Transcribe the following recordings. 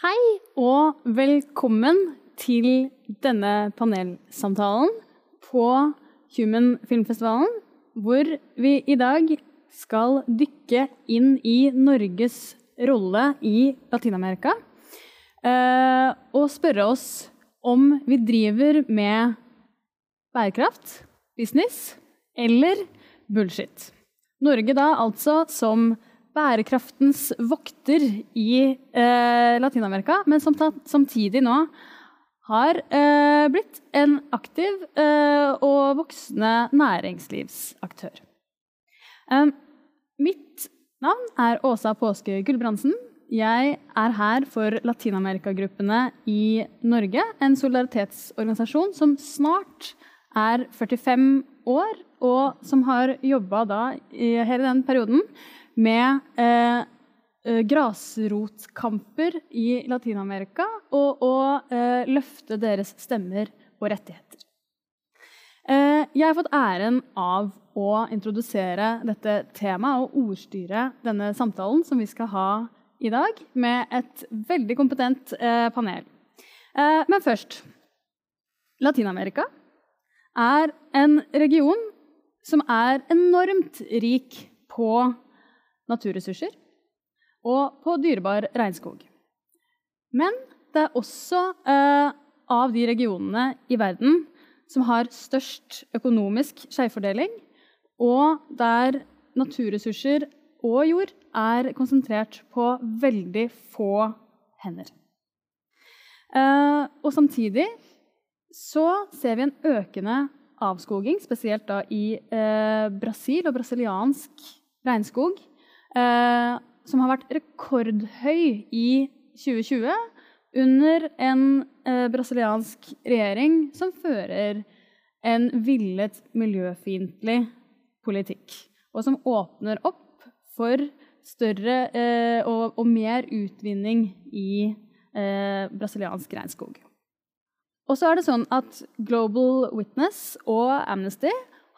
Hei og velkommen til denne panelsamtalen på Human Filmfestivalen, hvor vi i dag skal dykke inn i Norges rolle i Latin-Amerika. eh, og spørre oss om vi driver med bærekraft, business eller bullshit. Norge da altså som bærekraftens vokter i eh, Latin-Amerika, men som samtidig nå har eh, blitt en aktiv eh, og voksende næringslivsaktør. Eh, mitt navn er Åsa Påske Gulbrandsen. Jeg er her for Latin-Amerika-gruppene i Norge, en solidaritetsorganisasjon som snart er 45 år, og som har jobba hele den perioden med eh, eh, grasrotkamper i Latin-Amerika og å eh, løfte deres stemmer og rettigheter. Eh, jeg har fått æren av å introdusere dette temaet og ordstyre denne samtalen som vi skal ha i dag, med et veldig kompetent eh, panel. Eh, men først Latin-Amerika er en region som er enormt rik på naturressurser og på dyrebar regnskog. Men det er også eh, av de regionene i verden som har størst økonomisk skjevfordeling, og der naturressurser og jord er konsentrert på veldig få hender. Eh, og samtidig så ser vi en økende avskoging, spesielt da i eh, Brasil og brasiliansk regnskog, som har vært rekordhøy i 2020 under en eh, brasiliansk regjering som fører en villet miljøfiendtlig politikk, og som åpner opp for større eh, og, og, mer utvinning i eh, brasiliansk regnskog. Og så er det sånn at Global Witness og Amnesty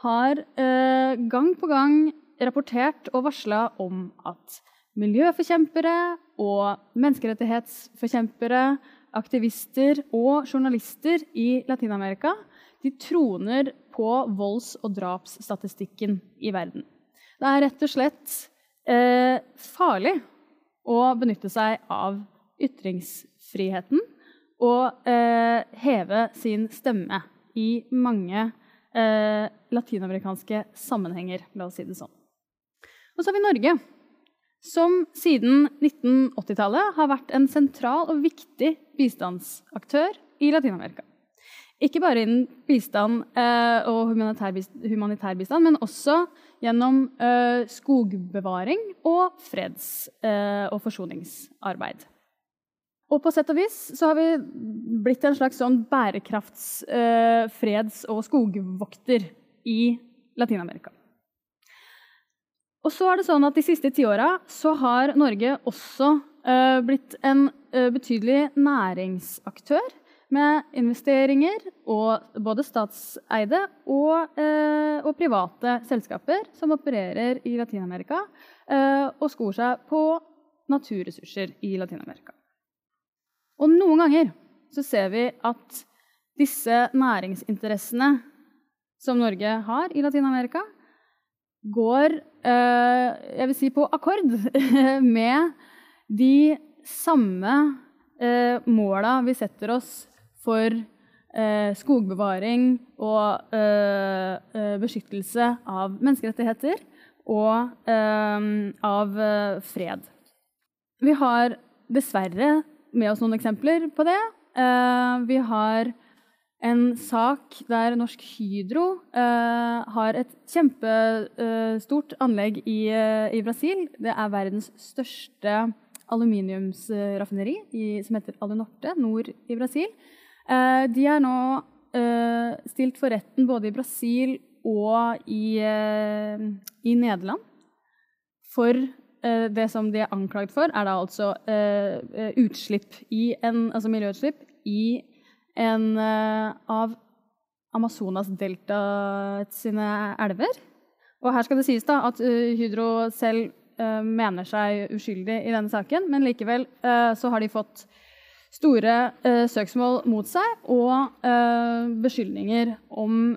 har eh, gang på gang rapportert og varsla om at miljøforkjempere og menneskerettighetsforkjempere, aktivister og journalister i Latin-Amerika de troner på volds- og drapsstatistikken i verden. Det er rett og slett eh, farlig å benytte seg av ytringsfriheten og eh, heve sin stemme i mange eh, latinamerikanske sammenhenger, la oss si det sånn. Og så har vi Norge, som siden 1980-tallet har vært en sentral og viktig bistandsaktør i Latin-Amerika. Ikke bare innen bistand eh, og humanitær, humanitær, bistand, men også gjennom eh, skogbevaring og freds- eh, og forsoningsarbeid. Og på sett og vis så har vi blitt en slags sånn bærekrafts-, eh, freds- og skogvokter i Latin-Amerika. Og så er det sånn at De siste tiåra har Norge også uh, blitt en uh, betydelig næringsaktør med investeringer og både statseide og, uh, og private selskaper som opererer i Latin-Amerika og skor seg på naturressurser i Latin-Amerika. Og noen ganger så ser vi at disse næringsinteressene som Norge har i Latin-Amerika, går eh, jeg vil si på akkord med de samme eh, måla vi setter oss for eh, skogbevaring og beskyttelse av menneskerettigheter og av fred. Vi har dessverre med oss noen eksempler på det. vi har en sak der Norsk Hydro eh, har et kjempestort eh, anlegg i, eh, i, Brasil. Det er verdens største aluminiumsraffineri som heter Alunorte nord i Brasil. Eh, de er nå eh, stilt for retten både i Brasil og i, eh, i Nederland for det som de er anklaget for, er da altså utslipp i en, altså miljøutslipp i en av Amazonas-deltaet sine elver. Og her skal det sies da at Hydro selv mener seg uskyldig i denne saken, men likevel så har de fått store uh, søksmål mot seg og eh, beskyldninger om,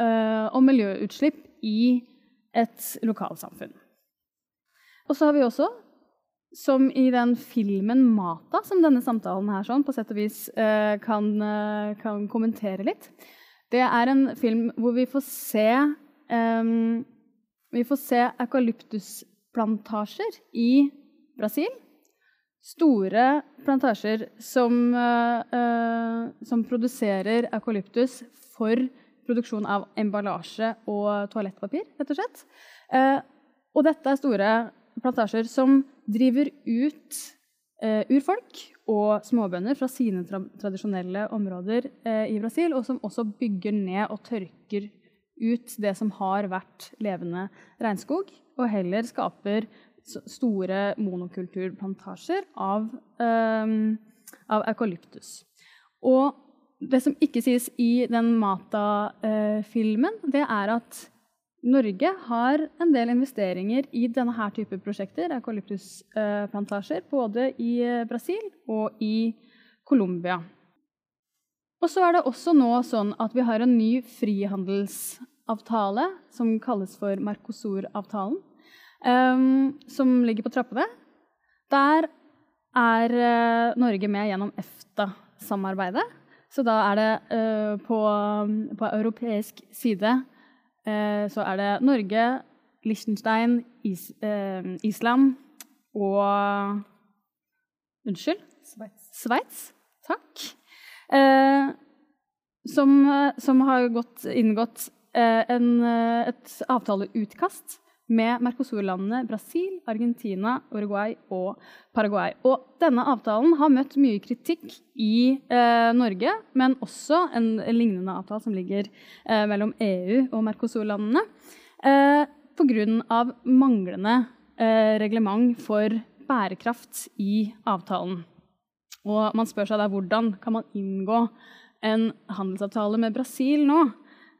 eh, om, miljøutslipp i et lokalsamfunn. Og så har vi også, som i den filmen 'Mata', som denne samtalen her sånn, på sett og vis eh, kan, eh, kan, kommentere litt. Det er en film hvor vi får se um, vi får se eukalyptusplantasjer i Brasil store plantasjer som, uh, som, produserer eukalyptus for produksjon av emballasje og toalettpapir, rett og slett. Uh, og dette er store plantasjer som driver ut eh, urfolk og småbønder fra sine tra tradisjonelle områder i Brasil, og som også bygger ned og tørker ut det som har vært levende regnskog, og heller skaper store monokulturplantasjer av, eh, av eukalyptus. Og det som ikke sies i den Mata-filmen, det er at Norge har en del investeringer i denne her type prosjekter, eukalyptusplantasjer, både i Brasil og i Colombia. Og så er det også nå sånn at vi har en ny frihandelsavtale som kalles for Mercosur-avtalen um, som ligger på trappene. Der er uh, Norge med gjennom EFTA-samarbeidet. Så da er det uh, på, på, europeisk side så er det Norge, Liechtenstein, Is, Island og Unnskyld? Sveits. Takk. Som, som, har gått, inngått en, et avtaleutkast med Mercosur-landene Brasil, Argentina, Uruguay og Paraguay. Og denne avtalen har møtt mye kritikk i eh, Norge, men også en, lignende avtale som ligger eh, mellom EU og Mercosur-landene, eh, pga. manglende eh, reglement for bærekraft i avtalen. Og man spør seg da hvordan kan man inngå en handelsavtale med Brasil nå?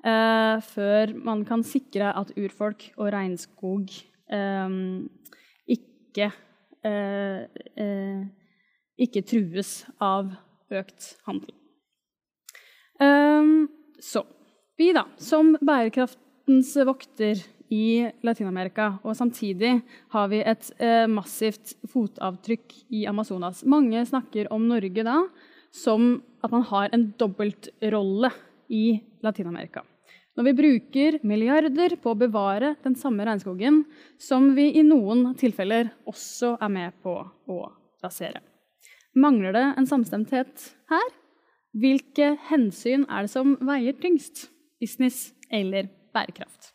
Eh, før man kan sikre at urfolk og regnskog eh, ikke, eh, ikke trues av økt handel. Eh, så vi, da, som bærekraftens vokter i Latin-Amerika, og samtidig har vi et eh, massivt fotavtrykk i Amazonas. Mange snakker om Norge da som at man har en dobbeltrolle i Latin-Amerika. Når vi bruker milliarder på å bevare den samme regnskogen som vi i noen tilfeller også er med på å rasere. Mangler det en samstemthet her? Hvilke hensyn er det som veier tyngst? Business eller bærekraft?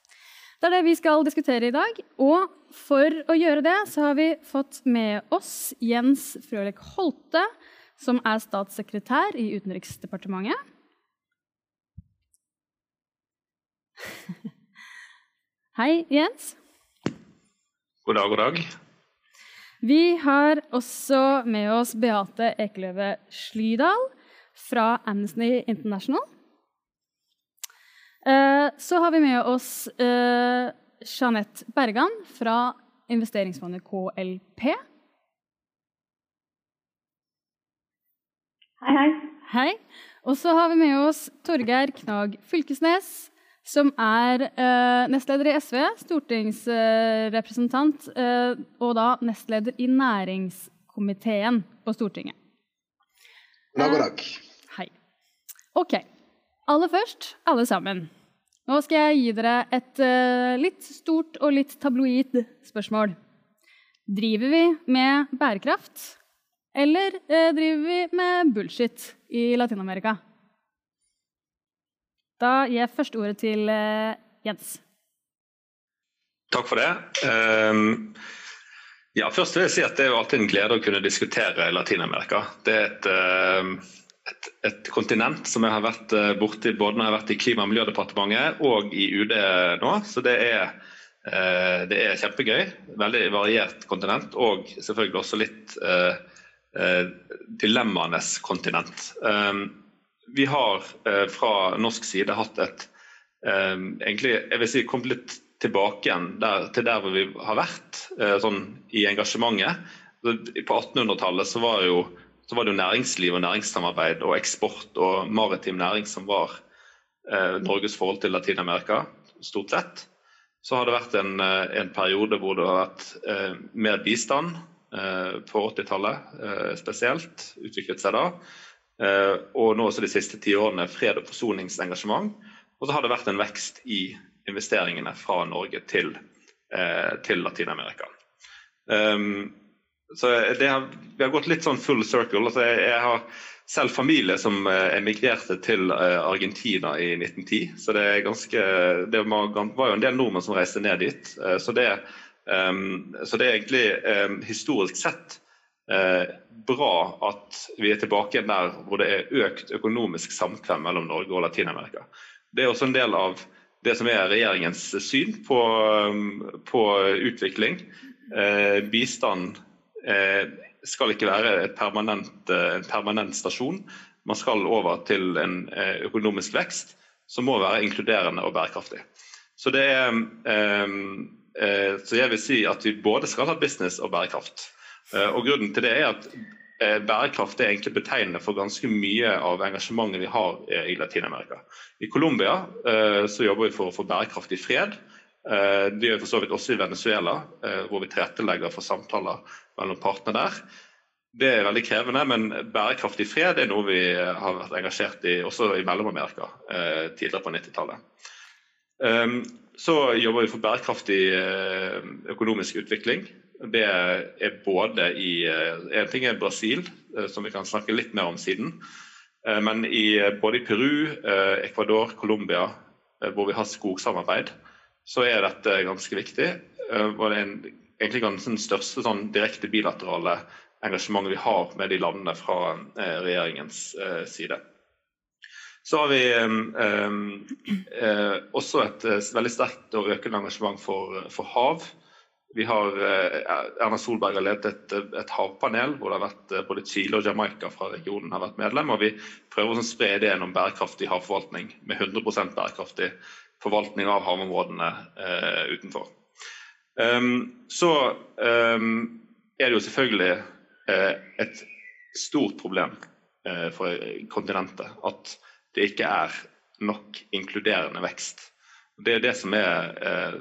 Det er det vi skal diskutere i dag. Og for å gjøre det så har vi fått med oss Jens Frølek Holte, som er statssekretær i Utenriksdepartementet. Hei, Jens. God dag, god dag. Vi har også med oss Beate Ekeløve Slydal fra Amnesty International. Eh, så har vi med oss eh, Jeanette Bergan fra investeringsfondet KLP. Hei, hei. Hei. Og så har vi med oss Torgeir Knag Fylkesnes som er eh, nestleder i SV, stortingsrepresentant, eh, og da nestleder i næringskomiteen på Stortinget. God dag. Eh, hei. OK. Aller først, alle sammen. Nå skal jeg gi dere et eh, litt stort og litt tabloid spørsmål. Driver vi med bærekraft, eller eh, driver vi med bullshit i Latin-Amerika? Da gir jeg først ordet til uh, Jens. Takk for det. Um, ja, først vil jeg si at Det er jo alltid en glede å kunne diskutere Latin-Amerika. Det er et, uh, et, et, kontinent som jeg har vært uh, borti både når jeg har vært i Klima- og miljødepartementet og i UD nå. Så det er, uh, det er kjempegøy. Veldig variert kontinent og selvfølgelig også litt dilemmaenes kontinent. Um, vi har eh, fra norsk side hatt et eh, egentlig, jeg vil si, kommet litt tilbake igjen der, til der hvor vi har vært eh, sånn, i engasjementet. På 1800-tallet så så var det jo næringsliv og næringssamarbeid og eksport og maritim næring som var eh, Norges forhold til Latin-Amerika, stort sett. Så har det vært en, eh, en periode hvor det har vært eh, mer bistand på 80-tallet eh, spesielt, utviklet seg da. Eh, og nå også de siste ti årene fred- og forsoningsengasjement. Og så har det vært en vekst i investeringene fra Norge til, til Latin-Amerika. Um, så har, Vi har gått litt sånn full circle. Altså jeg, jeg, har selv familie som eh, emigrerte til eh, Argentina i 1910. Så det, ganske, det var, jo en del nordmenn som reiste ned dit. Eh, så det, um, så det er egentlig um, historisk sett bra at vi er tilbake der hvor det er økt økonomisk samkvem mellom Norge og Latin-Amerika. Det er også en del av det som er regjeringens syn på, på utvikling. Eh, bistand Eh, skal ikke være permanent, eh, en permanent stasjon. Man skal over til en eh, økonomisk vekst som må være inkluderende og bærekraftig. Så, det så jeg vil si at vi både skal ha business og bærekraft. Og Grunnen til det er at bærekraft er egentlig betegnende for ganske mye av engasjementet vi har i Latin-Amerika. I Colombia så jobber vi for å få bærekraftig fred. Det gjør vi for så vidt også i Venezuela, hvor vi tilrettelegger for samtaler mellom partene der. Det er veldig krevende, men bærekraftig fred er noe vi har vært engasjert i også i Mellom-Amerika eh, tidligere på 90-tallet. Um, ehm, så jobber vi for bærekraftig eh, økonomisk utvikling. Det er både i eh, En ting er Brasil, eh, som vi kan snakke litt mer om siden. Eh, men i, både i Peru, Ecuador, Colombia, hvor vi har skogsamarbeid, så er dette ganske viktig. og det er en egentlig ganske den største sånn, direkte bilaterale engasjementet vi har med de landene fra regjeringens side. Så har vi eh, eh også et veldig sterkt og økende engasjement for, for hav. Vi har, eh, Erna Solberg har ledet et, et, havpanel hvor det har vært både Chile og Jamaica fra regionen har vært medlem. og Vi prøver å spre ideen om bærekraftig havforvaltning med 100% bærekraftig forvaltning av havområdene utenfor. Um, så um, er det jo selvfølgelig eh, et stort problem eh, for kontinentet at det ikke er nok inkluderende vekst. Det er det som er uh,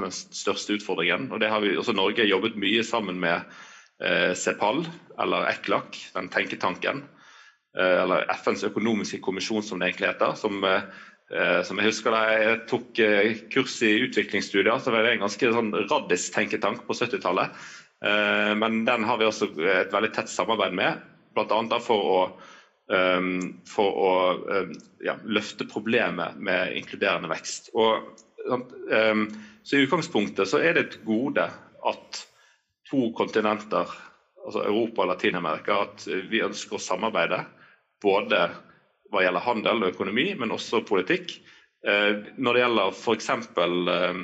den største utfordringen. og det har vi, også Norge jobbet mye sammen med CEPAL, eller ECLAC, den tenketanken. Eller FNs økonomiske kommisjon, som det egentlig heter. som Eh, som jeg husker da jeg tok eh, kurs i utviklingsstudier, så var det en ganske sånn raddis-tenketank på 70-tallet. Eh, men den har vi også et veldig tett samarbeid med, bl.a. for å, for å ja, løfte problemet med inkluderende vekst. Og, så I utgangspunktet så er det et gode at to kontinenter, altså Europa og Latin-Amerika, at vi ønsker å samarbeide. Både hva gjelder handel og økonomi, men også politikk. Eh, når det gjelder f.eks. Eh,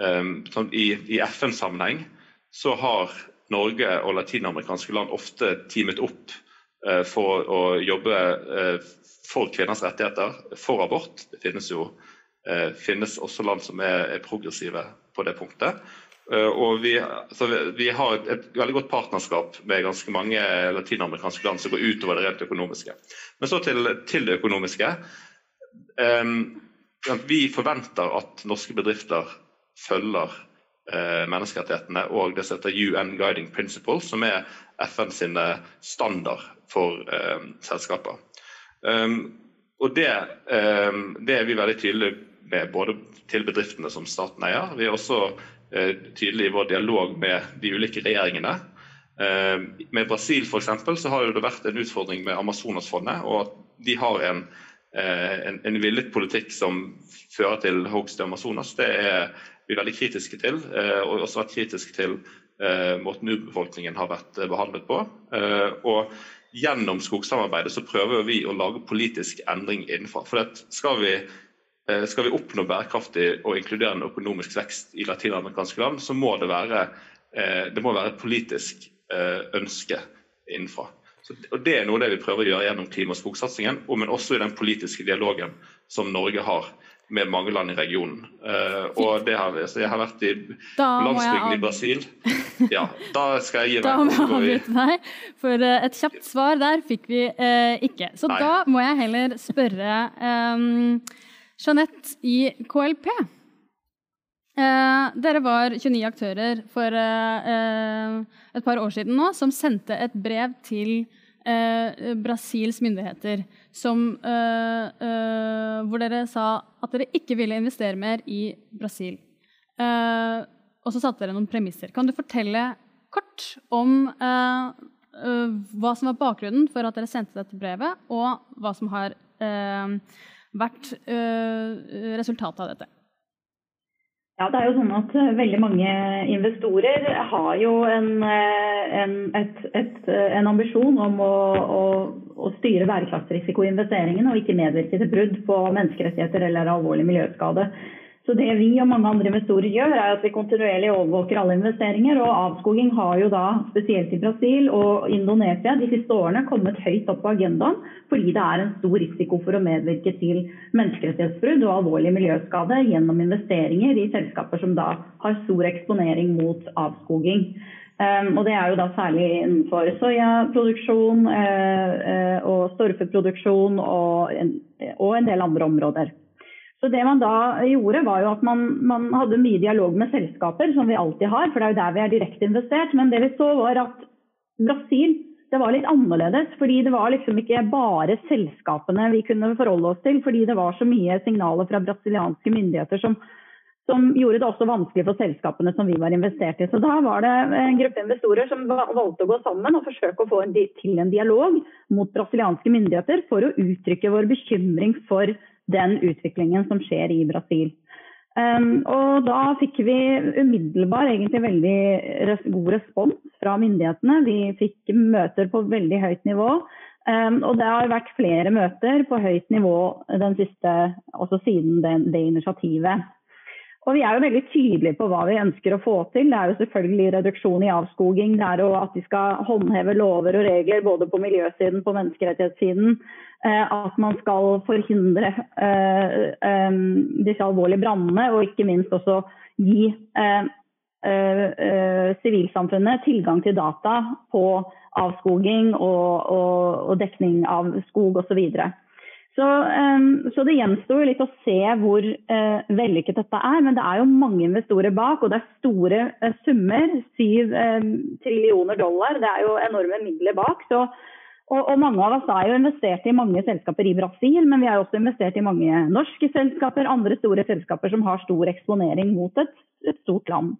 eh, sånn i, i FN-sammenheng, så har Norge og latinamerikanske land ofte teamet opp for å jobbe for kvinners rettigheter, for abort. Det finnes jo finnes også land som er progressive på det punktet. Eh, og vi, altså, vi, har et, et, veldig godt partnerskap med ganske mange latinamerikanske land som går utover det rent økonomiske. Men så til, til det økonomiske. Um, vi forventer at norske bedrifter følger uh, menneskerettighetene og det som heter UN Guiding Principles, som er FN sine standard for um, selskaper. Um, og det, det, er vi veldig tydelige både til bedriftene som staten eier. Vi er også tydelige tydelig i vår dialog med de ulike regjeringene. Eh, med Brasil for eksempel, så har det vært en utfordring med Amazonasfondet. og at De har en, eh, en, en villet politikk som fører til hogst i Amazonas. Det er vi veldig kritiske til. Og også vært kritiske til måten urbefolkningen har vært behandlet på. Og gjennom skogsamarbeidet så prøver vi å lage politisk endring innenfor. For skal vi Eh, skal vi oppnå bærekraftig og inkluderende økonomisk vekst i latinamerikanske land, så må det være, eh, det må være et politisk eh, ønske innenfra. Så, og Det er noe det vi prøver å gjøre gjennom klima- og skogsatsingen, men også i den politiske dialogen som Norge har med mange land i regionen. Uh, og det har, jeg har vært i landsbygden i Brasil. Ja, da skal jeg gi meg. Da må jeg avbryte deg, for et kjapt svar der fikk vi uh, ikke. Så Nei. da må jeg heller spørre um, Jeanette i KLP. dere var 29 aktører for et par år siden nå som sendte et brev til eh, Brasils myndigheter som, eh, eh, hvor dere sa at dere ikke ville investere mer i Brasil. Eh, og så satte dere noen premisser. Kan du fortelle kort om eh, eh, hva som var bakgrunnen for at dere sendte dette brevet, og hva som har vært resultatet av dette? Ja, det er jo sånn at eh, Veldig mange investorer har jo en, eh, en, et, et, eh, en ambisjon om å, å, å styre bærekraftsrisiko i investeringene og ikke medvirke til brudd på menneskerettigheter eller alvorlig miljøskade. Så det vi og mange andre investorer gjør, er at vi kontinuerlig overvåker alle investeringer. Og avskoging har jo da, spesielt i Brasil og Indonesia, de siste årene kommet høyt opp på agendaen fordi det er en stor risiko for å medvirke til menneskerettighetsbrudd og alvorlig miljøskade gjennom investeringer i selskaper som da har stor eksponering mot avskoging. Um, og Det er jo da særlig innenfor soyaproduksjon uh, uh, og storfeproduksjon og og en del andre områder. Så det man da gjorde, var jo at man, man, hadde mye dialog med selskaper, som vi alltid har, for det er jo der vi er direkte investert. Men det vi så var at Brasil det var litt annerledes. fordi Det var liksom ikke bare selskapene vi kunne forholde oss til. Fordi det var så mye signaler fra brasilianske myndigheter som, som gjorde det også vanskelig for selskapene som vi var investert i. Så da var det en gruppe investorer som valgte å gå sammen og forsøke å få en, til en dialog mot brasilianske myndigheter for å uttrykke vår bekymring for den utviklingen som skjer i Brasil. Um, og da fikk vi umiddelbar egentlig veldig res god respons fra myndighetene. Vi fikk møter på veldig høyt nivå. Um, og det har vært flere møter på høyt nivå den siste, også siden det, det initiativet. Og Vi er jo veldig tydelige på hva vi ønsker å få til. Det er jo selvfølgelig reduksjon i avskoging. Det er jo at de skal håndheve lover og regler både på miljøsiden på menneskerettighetssiden. Eh, at man skal forhindre eh, eh, disse alvorlige brannene, og ikke minst også gi sivilsamfunnet tilgang til data på avskoging og, og, og dekning av skog osv. Så, så, så det gjenstår litt å se hvor vellykket dette er. Men det er jo mange investorer bak, og det er store summer. Syv trillioner dollar. Det er jo enorme midler bak. Så og, og, mange av oss er jo investert i mange selskaper i Brasil, men vi er også investert i mange norske selskaper, andre store selskaper som har stor eksponering mot et, et stort land.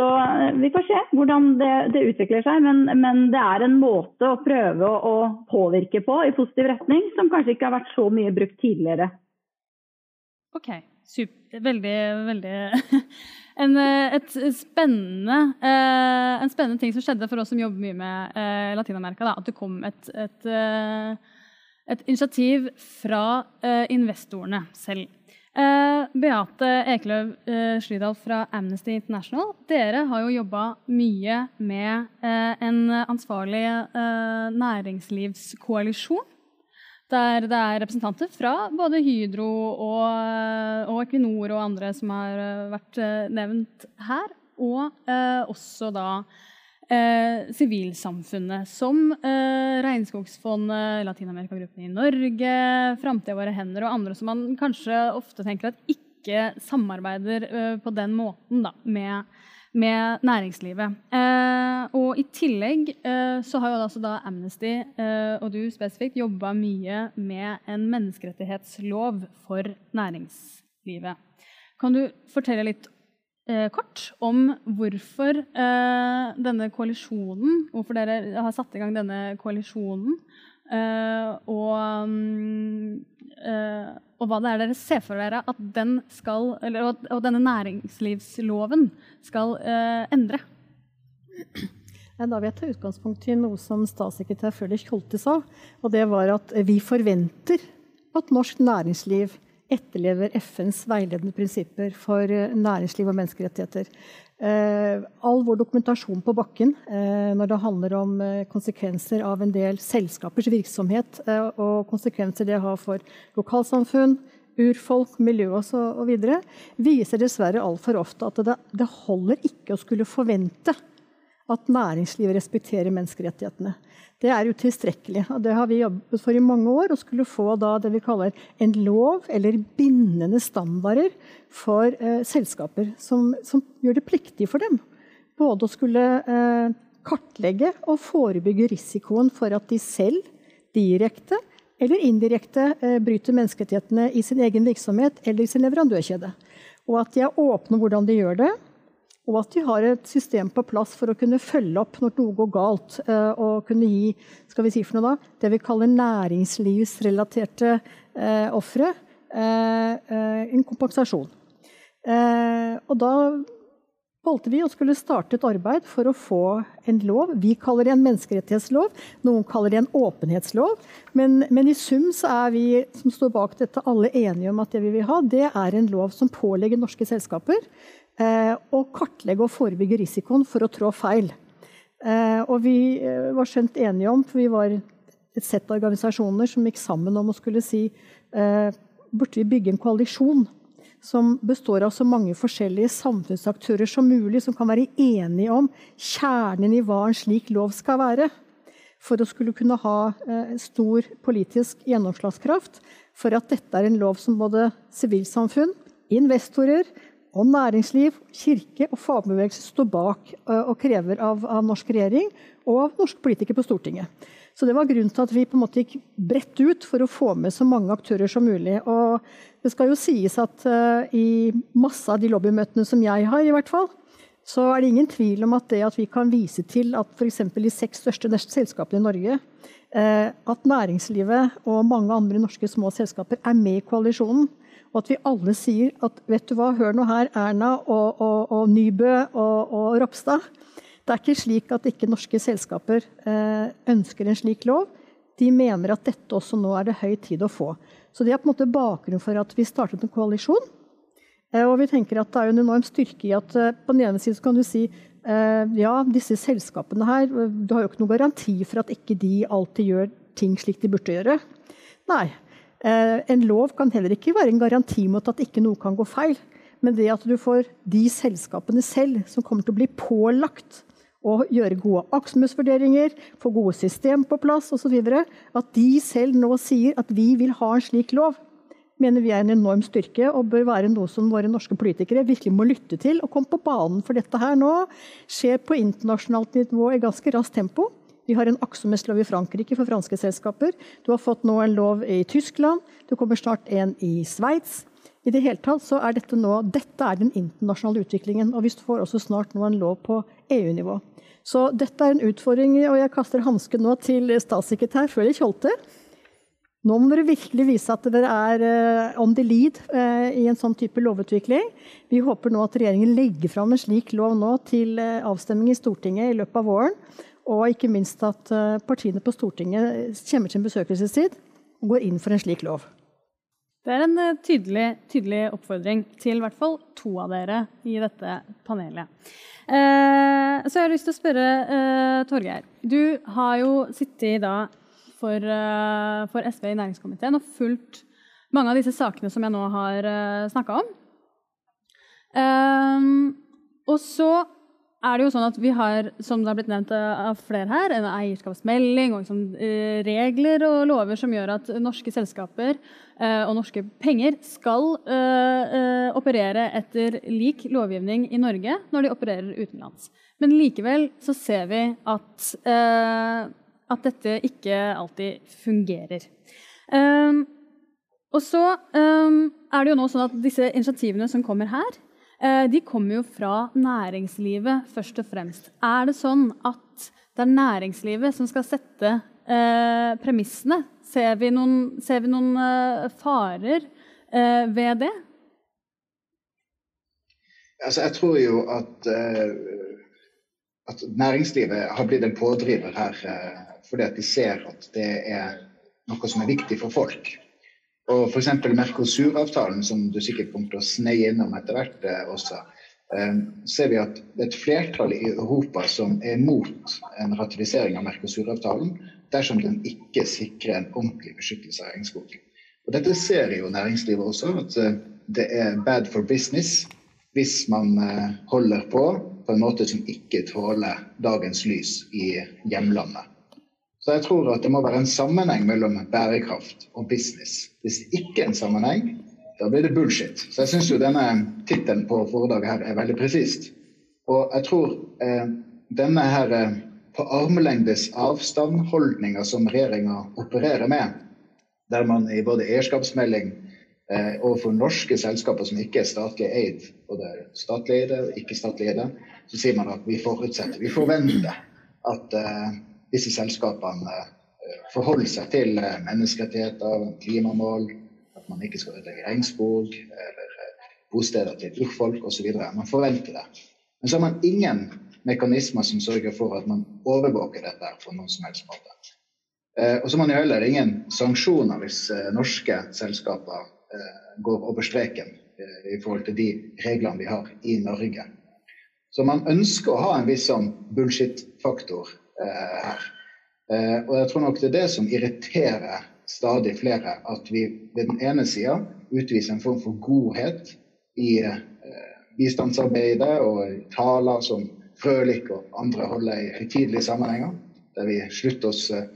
Så eh, vi får se hvordan det, det utvikler seg, men, men, det er en måte å prøve å, å, påvirke på i positiv retning, som kanskje ikke har vært så mye brukt tidligere. Ok, super. Veldig, veldig en, eh, spennende, eh, en spennende ting som skjedde for oss som jobber mye med Latin-Amerika. At det kom et, et, et initiativ fra investorene selv. Beate Ekeløv Slydal fra Amnesty International, dere har jo jobba mye med en ansvarlig næringslivskoalisjon der det er representanter fra både Hydro og, og Equinor og andre som har eh, vært eh, nevnt her. Og eh, også da eh, sivilsamfunnet, som eh, Regnskogsfondet, Latin-Amerika-gruppen i Norge, Framtida våre hender og andre som man kanskje ofte tenker at ikke samarbeider eh, på den måten da, med med næringslivet. Eh, og I tillegg eh, så har jo altså da Amnesty eh, og du spesifikt jobba mye med en menneskerettighetslov for næringslivet. Kan du fortelle litt eh, kort om hvorfor eh, denne koalisjonen, hvorfor dere har satt i gang denne koalisjonen, eh, og uh, og hva det er dere ser for dere at den skal, eller, og, denne næringslivsloven skal endre. Da vil jeg ta utgangspunkt i noe som statssekretær Frølich Holte sa. Og det var at vi forventer at norsk næringsliv etterlever FNs veiledende prinsipper for eh, næringsliv og menneskerettigheter. Eh, all vår dokumentasjon på bakken eh, når det handler om konsekvenser av en del selskapers virksomhet, og konsekvenser det har for lokalsamfunn, urfolk, miljø osv., viser dessverre altfor ofte at det, det holder ikke å skulle forvente at næringslivet respekterer menneskerettighetene. Det er utilstrekkelig. og Det har vi jobbet for i mange år. Å skulle få det vi kaller en lov, eller bindende standarder for eh, selskaper. Som, som, gjør det pliktig for dem både å skulle eh, kartlegge og forebygge risikoen for at de selv direkte eller indirekte eh, bryter menneskerettighetene i sin egen virksomhet eller i sin leverandørkjede. Og at de er åpne om hvordan de gjør det, og at de har et system på plass for å kunne følge opp når noe går galt, eh, og kunne gi skal vi si for noe da, det vi kaller næringslivsrelaterte eh, ofre eh, en kompensasjon. Og da valgte vi å skulle starte et arbeid for å få en lov. Vi kaller det en menneskerettighetslov, noen kaller det en åpenhetslov. Men, men, i sum så er vi som står bak dette alle enige om at det vi vil ha, det er en lov som pålegger norske selskaper eh, å kartlegge og forebygge risikoen for å trå feil. Eh, og vi eh, var skjønt enige om, for vi var et sett av organisasjoner som gikk sammen om å skulle si burde vi bygge en koalisjon som består av så mange forskjellige samfunnsaktører som mulig, som kan være enige om kjernen i hva en slik lov skal være. For å skulle kunne ha stor politisk gjennomslagskraft. For at dette er en lov som både sivilsamfunn, investorer og næringsliv, kirke og fagbevegelse står bak eh, og krever av, av norsk regjering og av norske politikere på Stortinget. Så det var grunnen til at vi på en måte gikk bredt ut for å få med så mange aktører som mulig. Og det skal jo sies at uh, i masse av de lobbymøtene som jeg har, i hvert fall, så er det ingen tvil om at det at vi kan vise til at f.eks. de seks største selskapene i Norge, uh, at næringslivet og mange andre norske små selskaper er med i koalisjonen, og at vi alle sier at vet du hva, hør nå her, Erna og, og, og Nybø og, og Ropstad. Det er ikke slik at ikke norske selskaper eh, ønsker en slik lov. De mener at dette også nå er det høy tid å få. Så det er på en måte bakgrunnen for at vi startet en koalisjon. Eh, og vi tenker at det er en enorm styrke i at eh, på den ene siden kan du si ja, disse selskapene her Du har jo ikke noen garanti for at ikke de alltid gjør ting slik de burde gjøre. Nei. En lov kan heller ikke være en garanti mot at ikke noe kan gå feil. Men det at du får de selskapene selv som kommer til å bli pålagt og gjøre gode aktsomhetsvurderinger, få gode system på plass osv. At de selv nå sier at vi vil ha en slik lov, mener vi er en enorm styrke og bør være noe som våre norske politikere virkelig må lytte til og komme på banen. For dette her nå skjer på internasjonalt nivå i ganske raskt tempo. Vi har en aktsomhetslov i Frankrike for franske selskaper. Du har fått nå en lov i Tyskland. Det kommer snart en i Sveits. I det hele tatt så er dette nå dette er den internasjonale utviklingen. Og vi får også snart nå en lov på EU-nivå. Så dette er en utfordring, og jeg kaster hansken nå til statssekretær Frølich Kjolte. Nå må dere virkelig vise at dere er uh, on the lead uh, i en sånn type lovutvikling. Vi håper nå at regjeringen legger fram en slik lov nå til uh, avstemning i Stortinget i løpet av våren. Og ikke minst at partiene på Stortinget kommer til en besøkelsestid og går inn for en slik lov. Det er en tydelig, tydelig oppfordring til i hvert fall to av dere i dette panelet. Eh, så jeg har lyst til å spørre eh, Torgeir. Du har jo sittet da for, eh, for, SV i næringskomiteen og fulgt mange av disse sakene som jeg nå har eh, snakka om. Eh, og så er det jo sånn at vi har, som det har blitt nevnt av flere her, en eierskapsmelding og liksom, eh, regler og lover som gjør at norske selskaper eh, og norske penger skal operere etter lik lovgivning i Norge når de opererer utenlands. Men likevel så ser vi at, at dette ikke alltid fungerer. Og så er det jo nå sånn at disse initiativene som kommer her, Eh, de kommer jo fra næringslivet først og fremst. Er det sånn at det er næringslivet som skal sette eh, premissene? Ser vi noen, ser vi noen eh, farer eh, ved det? Altså, jeg tror jo at, at, næringslivet har blitt en pådriver her fordi at de ser at det er noe som er viktig for folk. Og f.eks. Mercosur-avtalen, som du sikkert kommer til å sneie innom etter hvert eh, også, eh, ser vi at det er et flertall i Europa som er mot en ratifisering av Mercosur-avtalen dersom den ikke sikrer en ordentlig beskyttelse av regnskog. Og Dette ser jo næringslivet også, at eh, det er bad for business hvis man holder på på en måte som ikke tåler dagens lys i hjemlandet. Så jeg tror at det må være en sammenheng mellom bærekraft og business. Hvis det ikke er en sammenheng, da blir det bullshit. Så jeg syns jo denne tittelen på foredraget her er veldig presist. Og jeg tror eh, denne her eh, på armlengdes avstand-holdninga som regjeringa opererer med, der man i både eierskapsmelding eh, overfor norske selskaper som ikke er statlig eid, både statlig eide og ikke statlig eide, så sier man at vi forutsetter, vi forventer at eh, disse selskapene eh, forholder seg til eh, menneskerettigheter, klimamål, at man ikke skal ødelegge regnskog eller eh, bosteder til urfolk osv. Man forventer det. Men så har man ingen mekanismer som sørger for at man overvåker dette på noen som helst måte. Og så har man heller ingen sanksjoner hvis norske selskaper går over streken i forhold til de reglene vi har i Norge. Så man ønsker å ha en viss sånn bullshit-faktor her. Eh, og jeg tror nok det er det som irriterer stadig flere, at vi ved den ene sida utviser en form for godhet i eh, bistandsarbeidet og i taler som Frølich og andre holder i høytidelige sammenhenger, der vi slutter oss eh,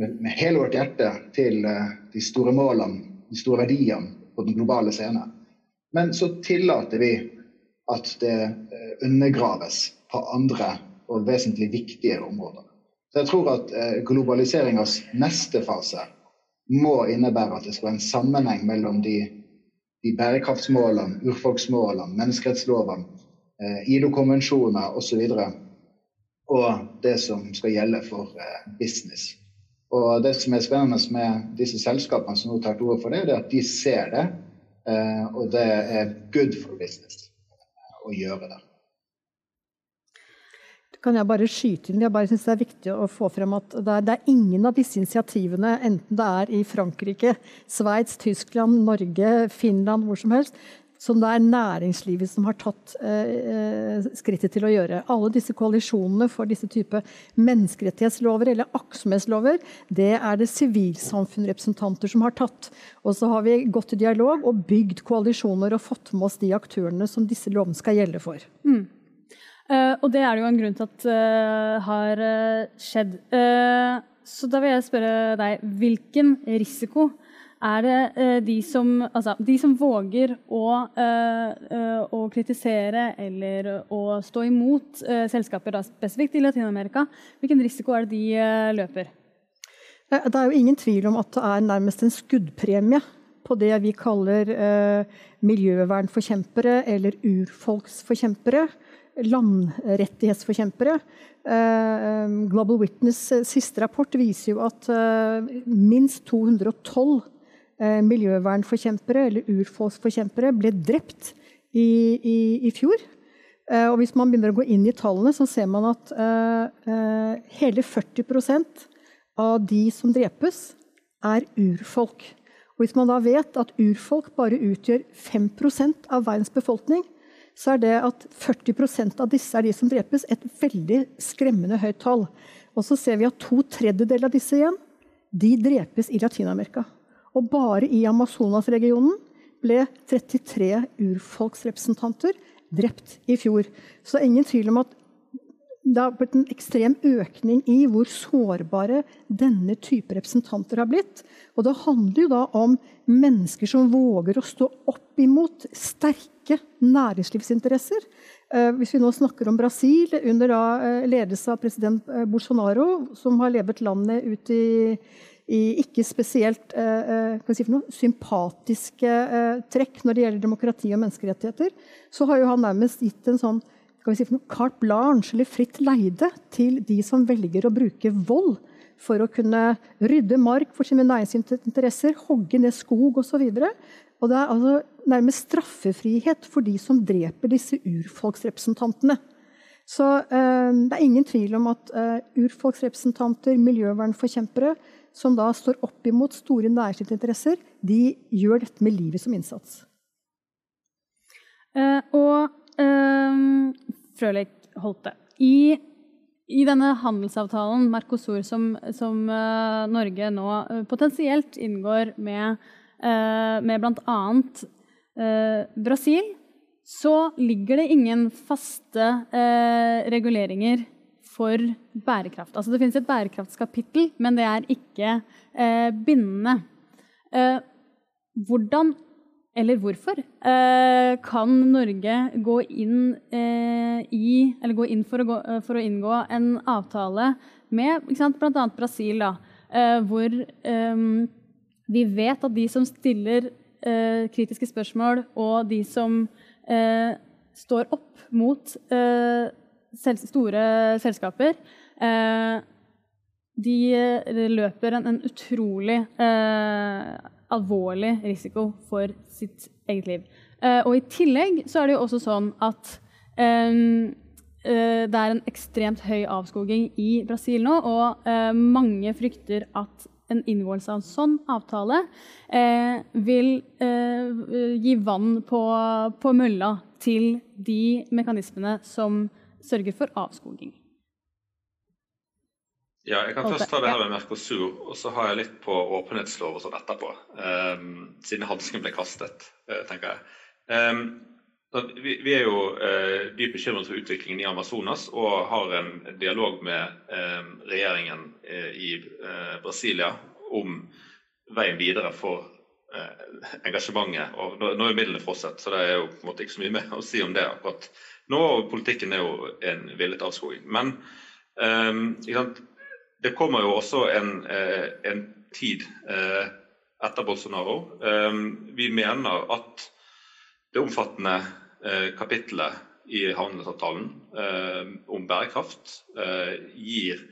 med, med, hele vårt hjerte til eh, de store målene, de store verdiene på den globale scene. Men så tillater vi at det eh, undergraves på andre og vesentlig viktigere områder. Så jeg tror at eh, globaliseringas neste fase må innebære at det skal være en sammenheng mellom de, de bærekraftsmålene, urfolksmålene, menneskerettslovene, eh, ILO-konvensjoner osv. Og, og det som skal gjelde for business. Og Det som er spennende med disse selskapene som nå tar til orde for det er at de ser det, og det er good for business å gjøre det. Kan jeg bare skyte inn? Jeg bare synes Det er viktig å få frem at det er, det er, ingen av disse initiativene, enten det er i Frankrike, Sveits, Tyskland, Norge, Finland, hvor som helst, som det er næringslivet som har tatt eh, skrittet til å gjøre. Alle disse koalisjonene for disse type menneskerettighetslover eller aktsomhetslover, det er det sivilsamfunnrepresentanter som har tatt. Og så har vi gått i dialog og bygd koalisjoner og fått med oss de aktørene som disse lovene skal gjelde for. Mm. Uh, og det er det jo en grunn til at uh, har uh, skjedd. så da vil jeg spørre deg, hvilken risiko er det eh, de som, altså, de som våger å, eh, eh, å, kritisere eller å stå imot selskaper, da, spesifikt i Latin-Amerika, hvilken risiko er det de løper? Det er jo ingen tvil om at det er nærmest en skuddpremie på det vi kaller eh, miljøvernforkjempere eller urfolksforkjempere. Landrettighetsforkjempere. Eh, Global Witness siste rapport viser jo at eh, minst 212 Eh, miljøvernforkjempere eller urfolksforkjempere ble drept i, i, i fjor. Eh, og hvis man begynner å gå inn i tallene, så ser man at hele 40% av de som drepes, er urfolk. Og hvis man da vet at urfolk bare utgjør 5 av verdens befolkning, så er det at 40% av disse er de som drepes, et veldig skremmende høyt tall. Og så ser vi at to tredjedeler av disse igjen, de drepes i Latin-Amerika. Og bare i Amazonas-regionen ble 33 urfolksrepresentanter drept i fjor. Så det er ingen tvil om at det har blitt en ekstrem økning i hvor sårbare denne type representanter har blitt. Og det handler jo da om mennesker som våger å stå opp imot sterke næringslivsinteresser. Eh, hvis vi nå snakker om Brasil, under eh, ledelse av president eh, Bolsonaro, som har levet landet ut i i ikke spesielt si noe, sympatiske trekk når det gjelder demokrati og menneskerettigheter, så har jo han nærmest gitt en sånn skal vi si for noe, carte blanche, eller fritt leide, til de som velger å bruke vold for å kunne rydde mark for sine næringsinteresser, hogge ned skog osv. Og det er altså nærmest straffefrihet for de som dreper disse urfolksrepresentantene. Så eh, det er ingen tvil om at eh, urfolksrepresentanter, miljøvernforkjempere, som da står opp imot store næringsinteresser, de gjør dette med livet som innsats. Eh, og uh, Frølich Holte, i, i, denne handelsavtalen Mercosur som, som uh, Norge nå potensielt inngår med med bl.a. Brasil, så ligger det ingen faste reguleringer for bærekraft. Altså det finnes et bærekraftskapittel, men det er ikke bindende. Hvordan eller hvorfor eh, kan Norge gå inn, eh, i, gå inn for, å gå, eh, for, å inngå en avtale med bl.a. Brasil, da, hvor vi vet at de som stiller kritiske spørsmål, og de som står opp mot store selskaper, de løper en, utrolig alvorlig risiko for sitt eget liv. Uh, og i tillegg så er det jo også sånn at um, det er en ekstremt høy avskoging i Brasil nå, og mange frykter at en inngåelse av en sånn avtale vil gi vann på, på mølla til de mekanismene som sørger for avskoging. Ja, jeg kan først ta det her med Mercosur, og så har jeg litt på åpenhetslov og sånn etterpå. Um, siden hansken ble kastet, uh, tenker jeg. Um, vi, vi, er jo uh, dypt bekymret for utviklingen i Amazonas og har en dialog med um, regjeringen uh, i Brasilia om veien videre for engasjementet. Og nå, nå er midlene frosset, så det er jo på en måte ikke så mye mer å si om det akkurat nå. Politikken er jo en villet avskoging. Men um, det kommer jo også en, eh, en tid eh, etter Bolsonaro. Eh, vi mener at det omfattende kapitlet i handelsavtalen om bærekraft gir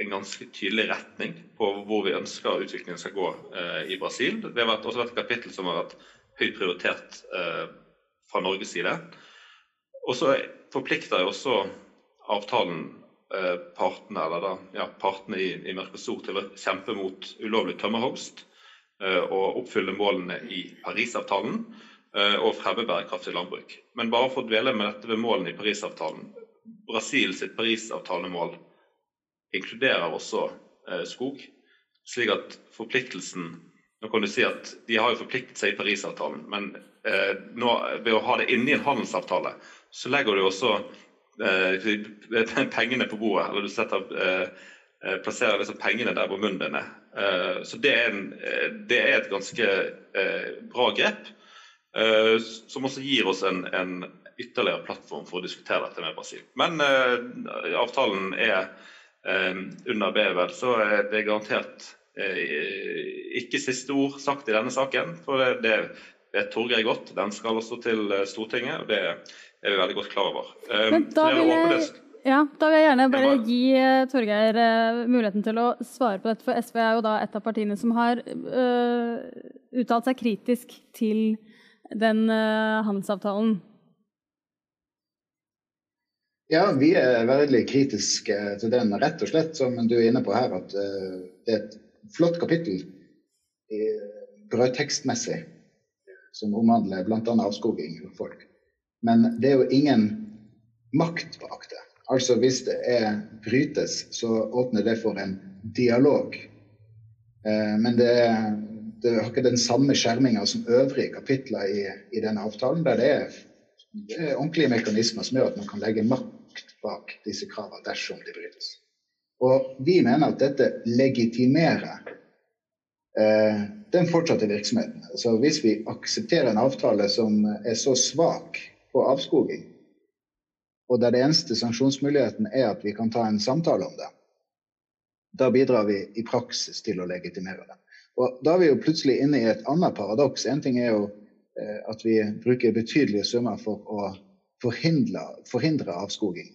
en ganske tydelig retning på hvor vi ønsker utviklingen skal gå i Brasil. Det har også vært et kapittel som har vært høyt prioritert fra Norges side. Og så forplikter også avtalen Eh, partene, da, ja, partene i, i Mercosur til å kjempe mot ulovlig tømmerhogst eh, og oppfylle målene i Parisavtalen eh, og fremme bærekraftig landbruk. Men bare for å dvele med dette ved målene i Parisavtalen. Brasil sitt Parisavtalemål inkluderer også skog, slik at forpliktelsen nå kan du si at De har jo forpliktet seg i Parisavtalen, men nå, ved å ha det inni en handelsavtale, så legger du også eh, pengene på bordet. Eller du setter, eh, eh, plasserer liksom pengene der hvor munnen din er. Eh, så det er, en, eh, det er, et ganske eh, bra grep, som også gir oss en, en, ytterligere plattform for å diskutere dette med Brasil. Men avtalen er under bevel, så er det garantert ikke siste ord sagt i denne saken. For det, det vet Torgeir godt. Den skal også til Stortinget. og det er vi veldig godt klar over. Men da, vil jeg, ja, da vil jeg gjerne bare gi uh, Torgeir uh, muligheten til å svare på dette. For SV er jo da et av partiene som har uh, uttalt seg kritisk til den handelsavtalen. Ja, vi er veldig kritiske til den, rett og slett, som du er inne på her, at det er et flott kapittel brødtekstmessig som omhandler bl.a. avskoging av folk. Men det er jo ingen makt bak det. Altså hvis det er brytes, så åpner det for en dialog. Eh, men det, det, har ikke den samme skjerminga som øvrige kapitler i, i denne avtalen, der det er, det er, ordentlige mekanismer som gjør at man kan legge makt bak disse kravene dersom de brytes. Og vi mener at dette legitimerer eh, den fortsatte virksomheten. Så Hvis vi aksepterer en avtale som er så svak på avskoging, og der det eneste sanksjonsmuligheten er at vi kan ta en samtale om det, da bidrar vi i praksis til å legitimere det. Og Da er vi jo plutselig inne i et annet paradoks. En ting er jo eh, at vi bruker betydelige summer for å forhindre, forhindre avskoging.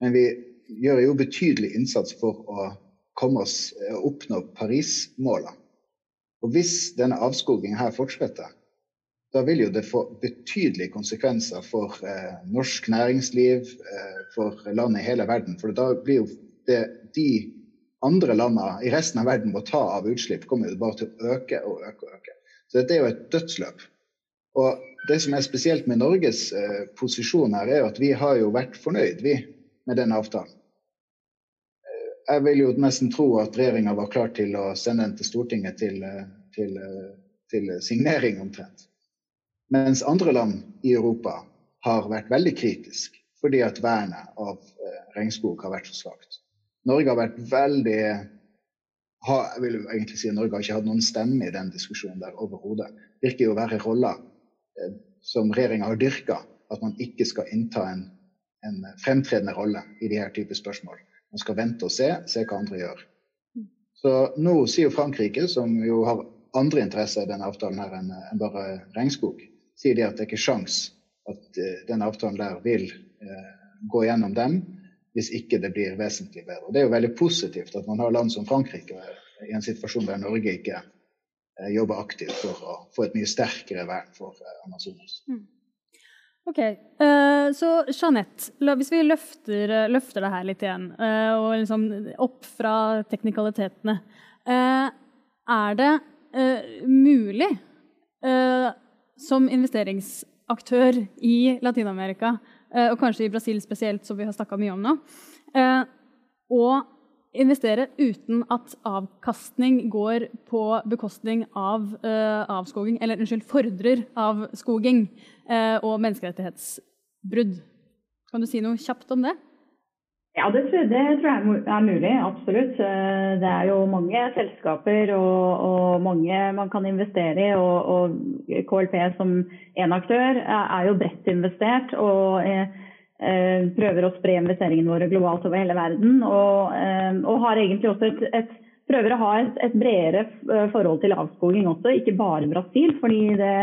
Men vi gjør jo betydelig innsats for å komme oss, eh, oppnå Paris-målene. Og hvis denne avskogingen her fortsetter, da vil jo det få betydelige konsekvenser for eh, norsk næringsliv, eh, for landet i hele verden. For da blir jo det de andre landene i resten av verden må ta av utslipp, kommer jo bare til å øke og øke og øke. Så dette er jo et dødsløp. Og det som er spesielt med Norges eh, posisjon her, er jo at vi har jo vært fornøyd, vi, med den avtalen. Eh, jeg vil jo nesten tro at regjeringa var klar til å sende den til Stortinget til, eh, til, til signering, omtrent. Mens andre land i Europa har vært veldig kritisk fordi at vernet av regnskog har vært så svakt. Norge har vært veldig ha, jeg vil egentlig si at Norge har ikke hatt noen stemme i den diskusjonen der overhodet. Virker jo å være roller eh, som regjeringa har dyrka, at man ikke skal innta en, en fremtredende rolle i de her type spørsmål. Man skal vente og se, se hva andre gjør. Så nå sier jo Frankrike, som jo har andre interesser i denne avtalen her enn bare regnskog, sier de at det er ikke sjans at uh, denne avtalen der vil uh, gå gjennom dem hvis ikke det blir vesentlig bedre. Det er jo veldig positivt at man har land som Frankrike i en situasjon der Norge ikke eh, jobber aktivt for å få et mye sterkere vern for eh, Amazonas. Mm. Ok, uh, Så Jeanette, hvis vi løfter, løfter, det her litt igjen, uh, og liksom opp fra teknikalitetene Er det mulig som investeringsaktør i Latin-Amerika Eh, og kanskje i Brasil spesielt, som vi har snakka mye om nå, å eh, investere uten at avkastning går på bekostning av uh, avskoging, eller unnskyld, fordrer avskoging uh, og menneskerettighetsbrudd. Kan du si noe kjapt om det? Ja, det, det, tror jeg er mulig. Absolutt. Det er jo mange selskaper og, og mange man kan investere i. Og, og KLP som én aktør er jo bredt investert. og eh, prøver å spre investeringene våre globalt over hele verden. Og, eh, og har egentlig også et, et, prøver å ha et, et, bredere forhold til avskoging også, ikke bare Brasil. fordi det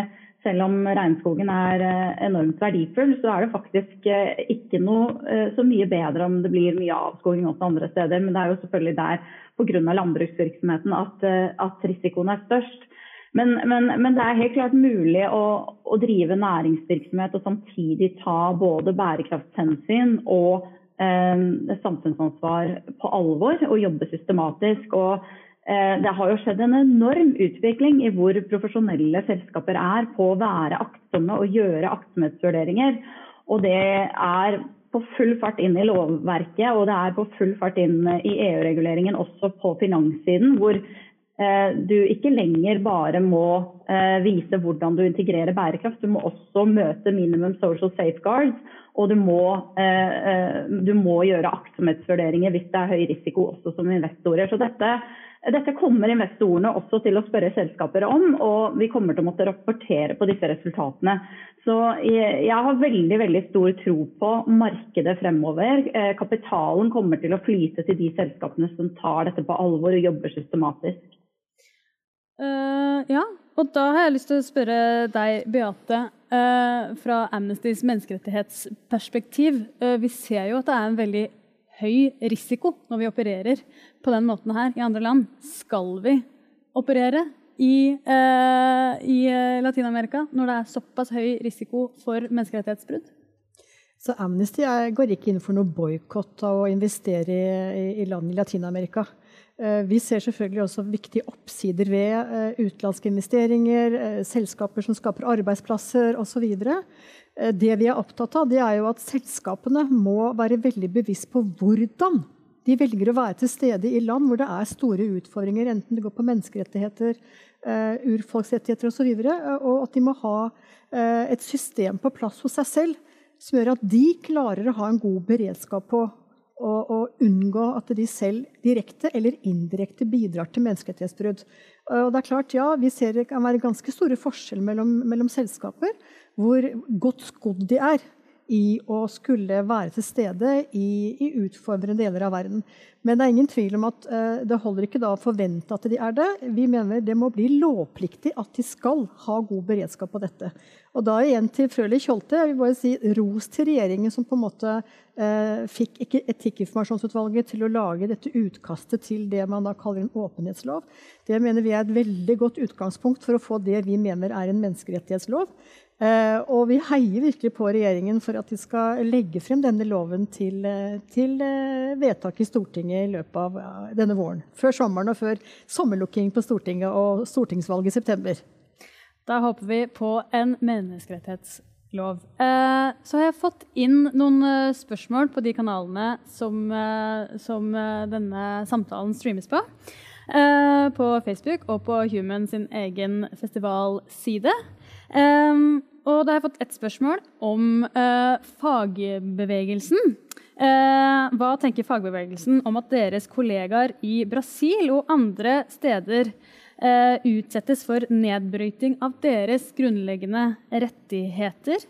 selv om regnskogen er eh, enormt verdifull, så er det faktisk eh, ikke noe eh, så mye bedre om det blir mye avskoging også andre steder. Men det er jo selvfølgelig der pga. landbruksvirksomheten at, at, risikoen er størst. Men, men, men, det er helt klart mulig å, å, drive næringsvirksomhet og samtidig ta både bærekraftshensyn og eh, samfunnsansvar på alvor og jobbe systematisk. og Eh, det har jo skjedd en enorm utvikling i hvor profesjonelle selskaper er på å være aktsomme og gjøre aktsomhetsvurderinger. Og det er på full fart inn i lovverket, og det er på full fart inn i EU-reguleringen også på finanssiden. hvor du ikke lenger bare må eh, vise hvordan du integrerer bærekraft, du må også møte minimum social safeguards. Og du må, du må gjøre aktsomhetsvurderinger hvis det er høy risiko også som investorer. Så dette dette kommer investorene også til å spørre selskaper om, og vi kommer til å måtte rapportere på disse resultatene. Så jeg har veldig veldig stor tro på markedet fremover. Eh, kapitalen kommer til å flyte til de selskapene som tar dette på alvor og jobber systematisk. Uh, ja, og da har jeg lyst til å spørre deg, Beate. Uh, fra Amnestys menneskerettighetsperspektiv. Uh, vi ser jo at det er en veldig høy risiko når vi opererer på den måten her i andre land. Skal vi operere i, i Latin-Amerika når det er såpass høy risiko for menneskerettighetsbrudd? Så Amnesty går ikke inn for noe boikott av å investere i, i land i Latin-Amerika. Eh, vi ser selvfølgelig også viktige oppsider ved eh, utenlandske investeringer, selskaper som skaper arbeidsplasser osv. Det vi er opptatt av, er jo at selskapene må være veldig bevisst på hvordan de velger å være til stede i land hvor det er store utfordringer, enten det går på menneskerettigheter, urfolksrettigheter osv., og, så og at de må ha et system på plass hos seg selv som gjør at de klarer å ha en god beredskap på å unngå at de selv direkte eller indirekte bidrar til menneskerettighetsbrudd. Og det er klart, ja, Vi ser det kan være ganske store forskjeller mellom, mellom selskaper hvor godt skodd de er i å skulle være til stede i, i, utfordrende deler av verden. Men det er ingen tvil om at uh, det holder ikke da å forvente at de er det. Vi mener det må bli lovpliktig at de skal ha god beredskap på dette. Og da igjen til Frølich Holte. Jeg vil bare si ros til regjeringen som på en måte uh, fikk Etikkinformasjonsutvalget til å lage dette utkastet til det man da kaller en åpenhetslov. Det mener vi er et veldig godt utgangspunkt for å få det vi mener er en menneskerettighetslov. Eh, og vi heier virkelig på regjeringen for at de skal legge frem denne loven til, eh, til eh, vedtak i Stortinget i løpet av denne våren. Før sommeren og før sommerlukking på Stortinget og stortingsvalget i september. Da håper vi på en menneskerettighetslov. Så har jeg fått inn noen spørsmål på de kanalene som, som denne samtalen streames på. på Facebook og på Human sin egen festivalside. Um, og da har jeg fått ett spørsmål om eh, fagbevegelsen. Eh, hva tenker fagbevegelsen om at deres kollegaer i Brasil og andre steder eh, utsettes for nedbryting av deres grunnleggende rettigheter?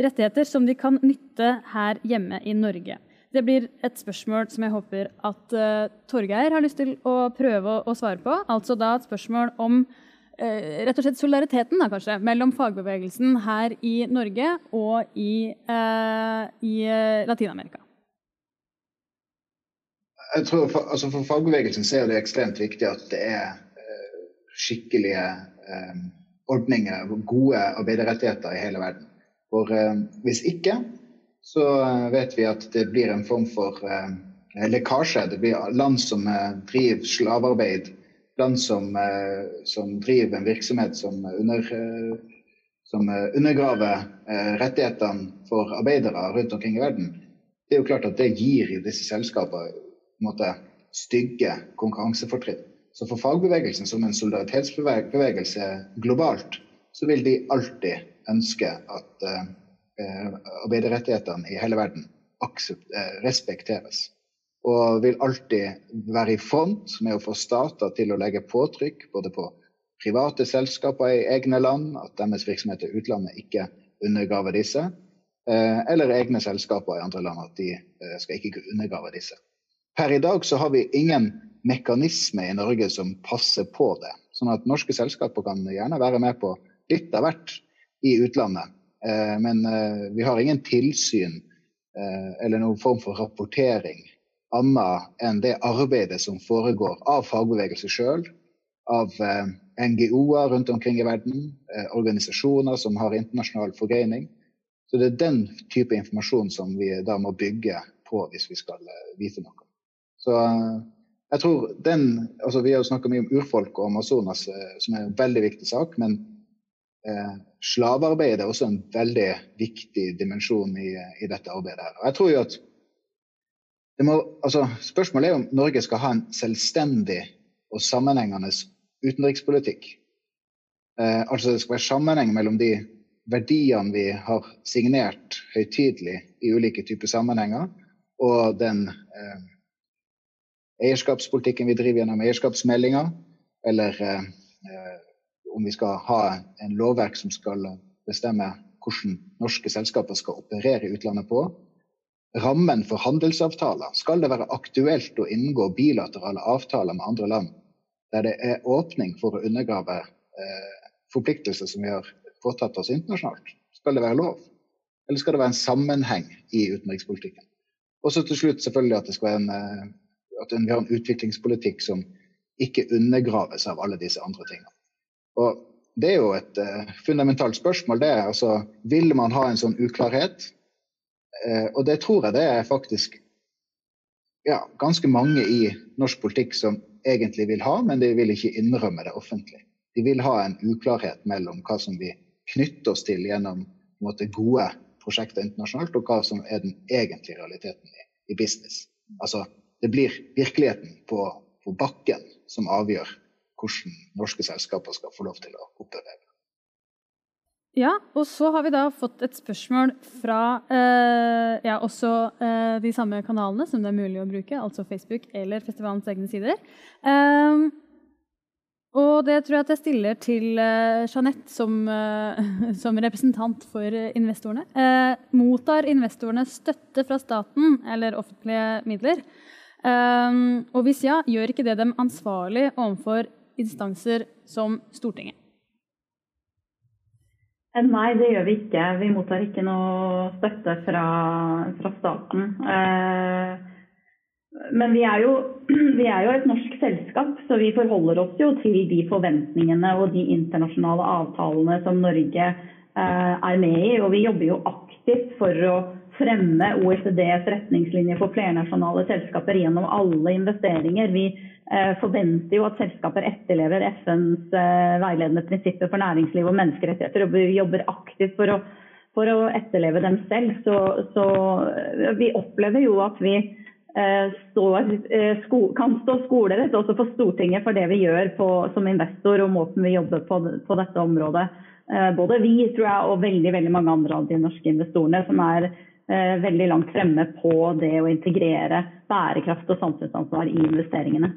rettigheter som de kan nytte her hjemme i Norge. Det blir et spørsmål som jeg håper at Torgeir har lyst til å prøve å, å svare på. Altså da et spørsmål om Eh, rett og slett solidariteten da, kanskje, mellom fagbevegelsen her i Norge og i, eh, i uh, Latin-Amerika? Jeg tror for, altså for fagbevegelsen er det ekstremt viktig at det er uh, skikkelige ordninger, og gode arbeiderrettigheter i hele verden. For hvis ikke, så vet vi at det blir en form for lekkasje. Det blir land som driver slavearbeid land som, eh, som driver en virksomhet som, under, eh, som eh, undergraver rettighetene for arbeidere rundt omkring i verden, det er jo klart at det gir jo disse selskapene måte, stygge konkurransefortrinn. Så for fagbevegelsen som en solidaritetsbevegelse globalt, så vil de alltid ønske at arbeiderrettighetene i hele verden respekteres og vil alltid være i front med å få stater til å legge påtrykk både på private selskaper i egne land, at deres virksomhet i utlandet ikke undergraver disse, eh, eller egne selskaper i andre land, at de eh, skal ikke undergrave disse. Per i dag så har vi ingen mekanisme i Norge som passer på det. Sånn at norske selskaper kan gjerne være med på litt av hvert i utlandet. Eh, men vi har ingen tilsyn eller noen form for rapportering annet enn det arbeidet som foregår av fagbevegelse sjøl, av eh, NGO-er rundt omkring i verden, eh, organisasjoner som har internasjonal forgreining. Så det er den type informasjon som vi da må bygge på hvis vi skal eh, vite noe. Så jeg tror den, altså Vi har jo snakka mye om urfolk og Amazonas, som er en veldig viktig sak. Men eh, slavearbeid er også en veldig viktig dimensjon i, i dette arbeidet. her. Og jeg tror jo at må, altså, spørsmålet er om Norge skal ha en selvstendig og sammenhengende utenrikspolitikk. Eh, altså det skal være sammenheng mellom de verdiene vi har signert høytidelig i ulike typer sammenhenger, og den eh, eierskapspolitikken vi driver gjennom eierskapsmeldinga, eller eh, om vi skal ha en lovverk som skal bestemme hvordan norske selskaper skal operere i utlandet på rammen for handelsavtaler skal det være aktuelt å inngå bilaterale avtaler med andre land der det er åpning for å undergrave eh, forpliktelser som vi har påtatt oss internasjonalt? Skal det være lov? Eller skal det være en sammenheng i utenrikspolitikken? Og så til slutt selvfølgelig at, det skal være en, eh, at vi har en utviklingspolitikk som ikke undergraves av alle disse andre tingene. Og Det er jo et uh, fundamentalt spørsmål. det er altså, Vil man ha en sånn uklarhet? Eh, og det tror jeg det er faktisk ja, ganske mange i norsk politikk som egentlig vil ha, men de vil ikke innrømme det offentlig. De vil ha en uklarhet mellom hva som vi knytter oss til gjennom måte, gode prosjekter internasjonalt, og hva som er den egentlige realiteten i, i business. Altså, det blir virkeligheten på, på bakken som avgjør hvordan norske selskaper skal få lov til å operere. Ja, og så har vi da fått et spørsmål fra eh, ja, også eh, de samme kanalene som det er mulig å bruke, altså Facebook eller festivalens egne sider. Eh, og det tror jeg at jeg stiller til eh, Jeanette som, eh, som, representant for investorene. Eh, mottar investorene støtte fra staten eller offentlige midler? og hvis ja, gjør ikke det dem ansvarlig overfor instanser som Stortinget? Eh, nei, det gjør vi ikke. Vi mottar ikke noe støtte fra, fra staten. Eh, men vi er, jo, vi er, jo, et norsk selskap, så vi forholder oss jo til de forventningene og de internasjonale avtalene som Norge eh, er med i. Og vi jobber jo aktivt for å fremme OECDs retningslinjer for flernasjonale selskaper gjennom alle investeringer. Vi Eh, forventer jo at selskaper etterlever FNs eh, veiledende prinsipper for næringsliv og menneskerettigheter, og vi jobber aktivt for å, for å etterleve dem selv. Så, så, eh, vi opplever jo at vi står, kan stå skolerett også for Stortinget for det vi gjør på, som investor og måten vi jobber på, på dette området. Både vi tror jeg, og veldig, veldig mange andre av de norske investorene som er veldig langt fremme på det å integrere bærekraft og samfunnsansvar i investeringene.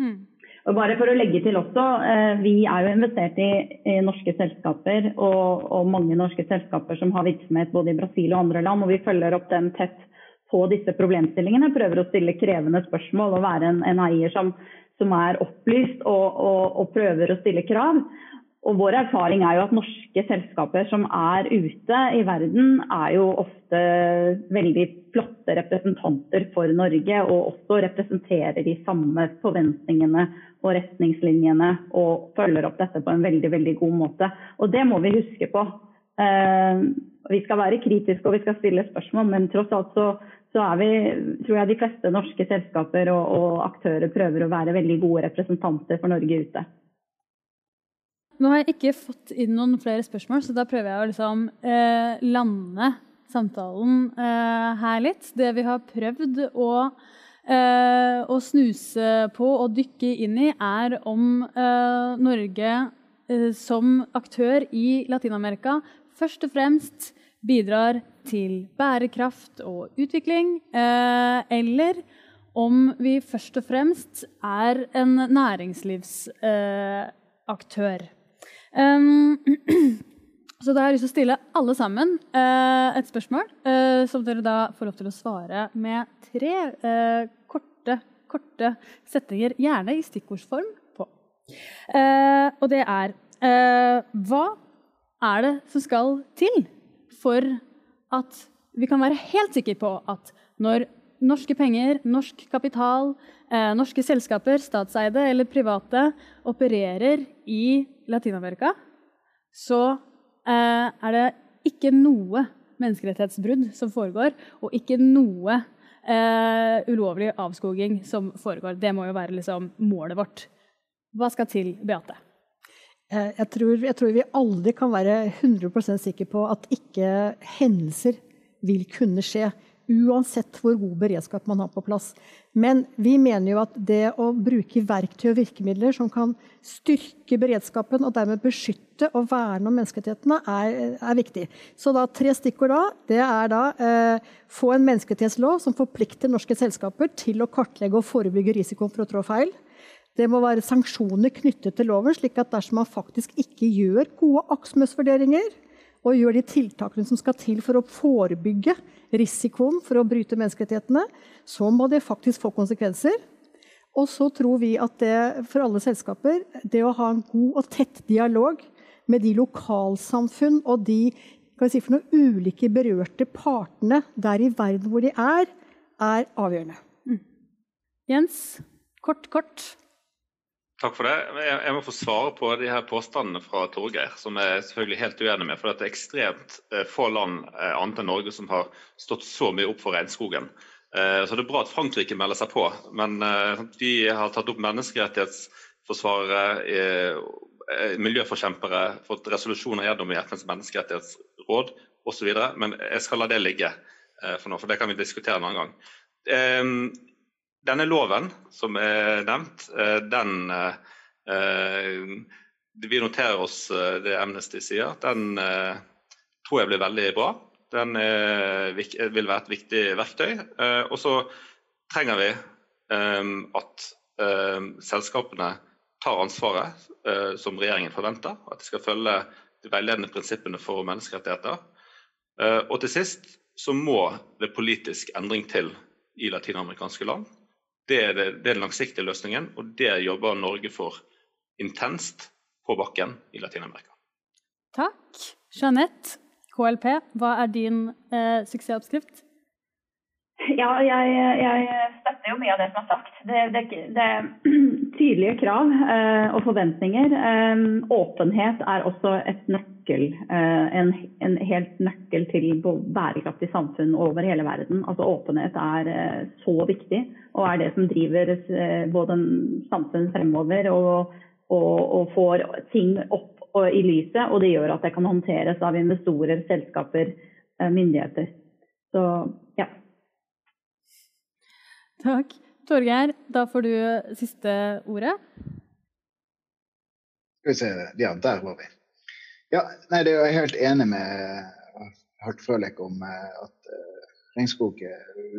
Mm. Og bare for å legge til også, eh, Vi er jo investert i, i norske selskaper og, og, mange norske selskaper som har virksomhet både i Brasil og andre land. og Vi følger opp dem tett på disse problemstillingene. Prøver å stille krevende spørsmål og være en, en eier som, som, er opplyst og, og, og prøver å stille krav. Og vår erfaring er jo at norske selskaper som er ute i verden, er jo ofte veldig flotte representanter for Norge, og også representerer de samme forventningene og retningslinjene og følger opp dette på en veldig, veldig god måte. Og det må vi huske på. Eh, vi skal være kritiske og vi skal stille spørsmål, men tross alt så, så er vi, tror jeg de fleste norske selskaper og, og aktører prøver å være veldig gode representanter for Norge ute. Nå har jeg ikke fått inn noen flere spørsmål, så da prøver jeg å liksom, eh, lande samtalen eh, her litt. Det vi har prøvd å, eh, å, snuse på og dykke inn i, er om eh, Norge eh, som aktør i Latin-Amerika først og fremst bidrar til bærekraft og utvikling, eh, eller om vi først og fremst er en næringslivsaktør. Um, så da har jeg lyst til å stille alle sammen uh, et spørsmål uh, som dere da får lov til å svare med tre uh, korte, korte setninger, gjerne i stikkordsform, på. og det er Hva er det som skal til for at vi kan være helt sikre på at når norske penger, norsk kapital, norske selskaper, statseide eller private, opererer i Latin-Amerika, så eh, er det ikke noe menneskerettighetsbrudd som foregår, og ikke noe eh, ulovlig avskoging som foregår. Det må jo være liksom, målet vårt. Hva skal til, Beate? Eh, jeg tror, jeg tror, vi aldri kan være 100% sikre på at ikke hendelser vil kunne skje uansett hvor god beredskap man har på plass. Men vi mener jo at det å bruke verktøy og virkemidler som kan styrke beredskapen og dermed beskytte og verne om menneskerettighetene, er, er viktig. Så da tre stikkord da. Det er da eh, få en menneskerettighetslov som forplikter norske selskaper til å kartlegge og forebygge risikoen for å trå feil. Det må være sanksjoner knyttet til loven, slik at dersom man faktisk ikke gjør gode aktsomhetsvurderinger, og gjør de tiltakene som skal til for å forebygge risikoen for å bryte menneskerettighetene, så må det faktisk få konsekvenser. Og så tror vi at det for alle selskaper, det å ha en god og tett dialog med de lokalsamfunn og de si, ulike berørte partene der i verden hvor de er, er avgjørende. Mm. Jens, kort, kort. Takk for det. Jeg må få svare på de her påstandene fra Torgeir, som jeg er selvfølgelig helt uenig med. For det er ekstremt eh, få land eh, annet enn Norge som har stått så mye opp for regnskogen. Eh, så det er bra at Frankrike melder seg på. Men vi har tatt opp menneskerettighetsforsvarere, miljøforkjempere, fått resolusjoner gjennom i FNs menneskerettighetsråd osv. Men jeg skal la det ligge for nå, for det kan vi diskutere en annen gang. Denne loven som er nevnt, eh, den eh, Vi noterer oss eh, det Amnesty sier. Den tror jeg blir veldig bra. Den vil være et viktig verktøy. Og så trenger vi at selskapene tar ansvaret som regjeringen forventer. At de skal følge de veiledende prinsippene for menneskerettigheter. Og til sist så må det politisk endring til i latinamerikanske land. Det er, det, det er den langsiktige løsningen, og det jobber Norge for intenst på bakken i Latin-Amerika. Takk. Jeanette, KLP, hva er din eh, suksessoppskrift? Ja, jeg, jeg, støtter jo mye av det som er sagt. Det, det, det er tydelige krav eh, og forventninger. Eh, åpenhet er også et nøkkel, eh, en, en, helt nøkkel til bærekraftig samfunn over hele verden. Altså Åpenhet er eh, så viktig og er det som driver eh, både samfunn fremover og, og, og får ting opp i lyset. Og det gjør at det kan håndteres av investorer, selskaper, eh, myndigheter. Så. Takk. Torgeir, da får du siste ordet. Skal vi se Ja, der var vi. Ja, nei, det er jeg helt enig med Hart Frølek om eh, at regnskog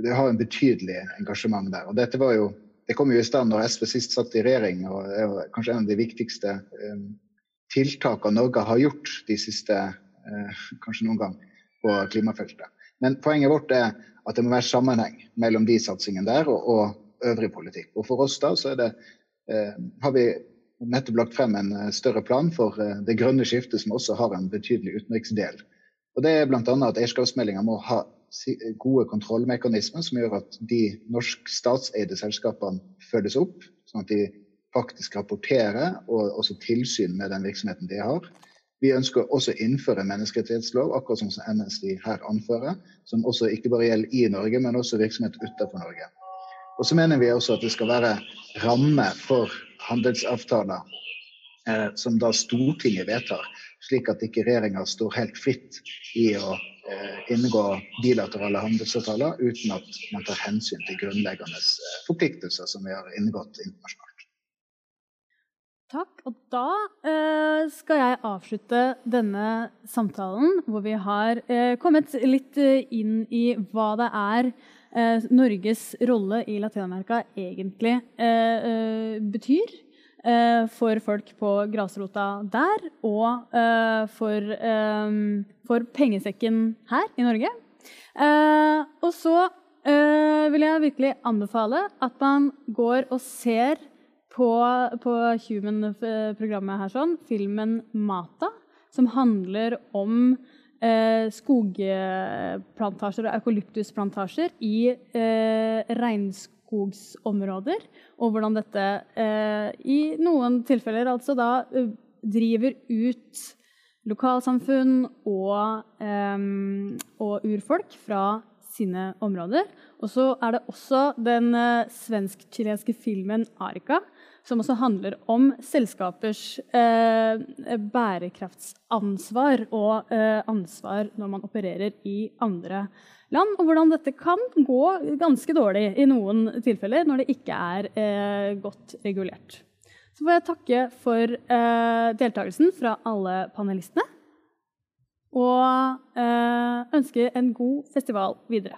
det har en betydelig engasjement der. Og dette var jo, det kom jo i stand når SV sist satt i regjering, og det er kanskje en av de viktigste um, tiltakene Norge har gjort de siste uh, kanskje noen gang på klimafeltet. Men poenget vårt er at det må være sammenheng mellom de satsingene der og, og øvrig politikk. Og for oss da så det, eh, har vi nettopp lagt frem en eh, større plan for eh, det grønne skiftet, som også har en betydelig utenriksdel. Og Det er bl.a. at eierskapsmeldinga må ha gode kontrollmekanismer som gjør at de norsk statseide selskapene følges opp, sånn at de faktisk rapporterer og også tilsyn med den virksomheten de har. Vi ønsker også å innføre menneskerettighetslov, akkurat som Amnesty her anfører, som også ikke bare gjelder i Norge, men også virksomhet utenfor Norge. Og så mener vi også at det skal være ramme for handelsavtaler eh, som da Stortinget vedtar, slik at ikke regjeringa står helt fritt i å eh, inngå bilaterale handelsavtaler uten at man tar hensyn til grunnleggende eh, forpliktelser som vi har inngått internasjonalt. Takk. Og da eh, skal jeg avslutte denne samtalen, hvor vi har eh, kommet litt eh, inn i hva det er eh, Norges rolle i Latin-Amerika egentlig eh, eh, betyr for folk på grasrota der, og for, for, pengesekken her i Norge. og så vil jeg virkelig anbefale at man går og ser på, på Human-programmet her sånn, filmen 'Mata', som handler om eh, skogplantasjer og eukalyptusplantasjer i eh, regnskogsområder. Og hvordan dette eh, i noen tilfeller altså da eh, driver ut lokalsamfunn og, eh, og urfolk fra sine områder. Og så er det også den eh, svensk-chilenske filmen 'Arika', som også handler om selskapers eh, bærekraftsansvar og eh, ansvar når man opererer i andre land, og hvordan dette kan gå ganske dårlig i noen tilfeller når det ikke er eh, godt regulert. Så får jeg takke for eh, deltakelsen fra alle panelistene. Og eh, ønske en god festival videre.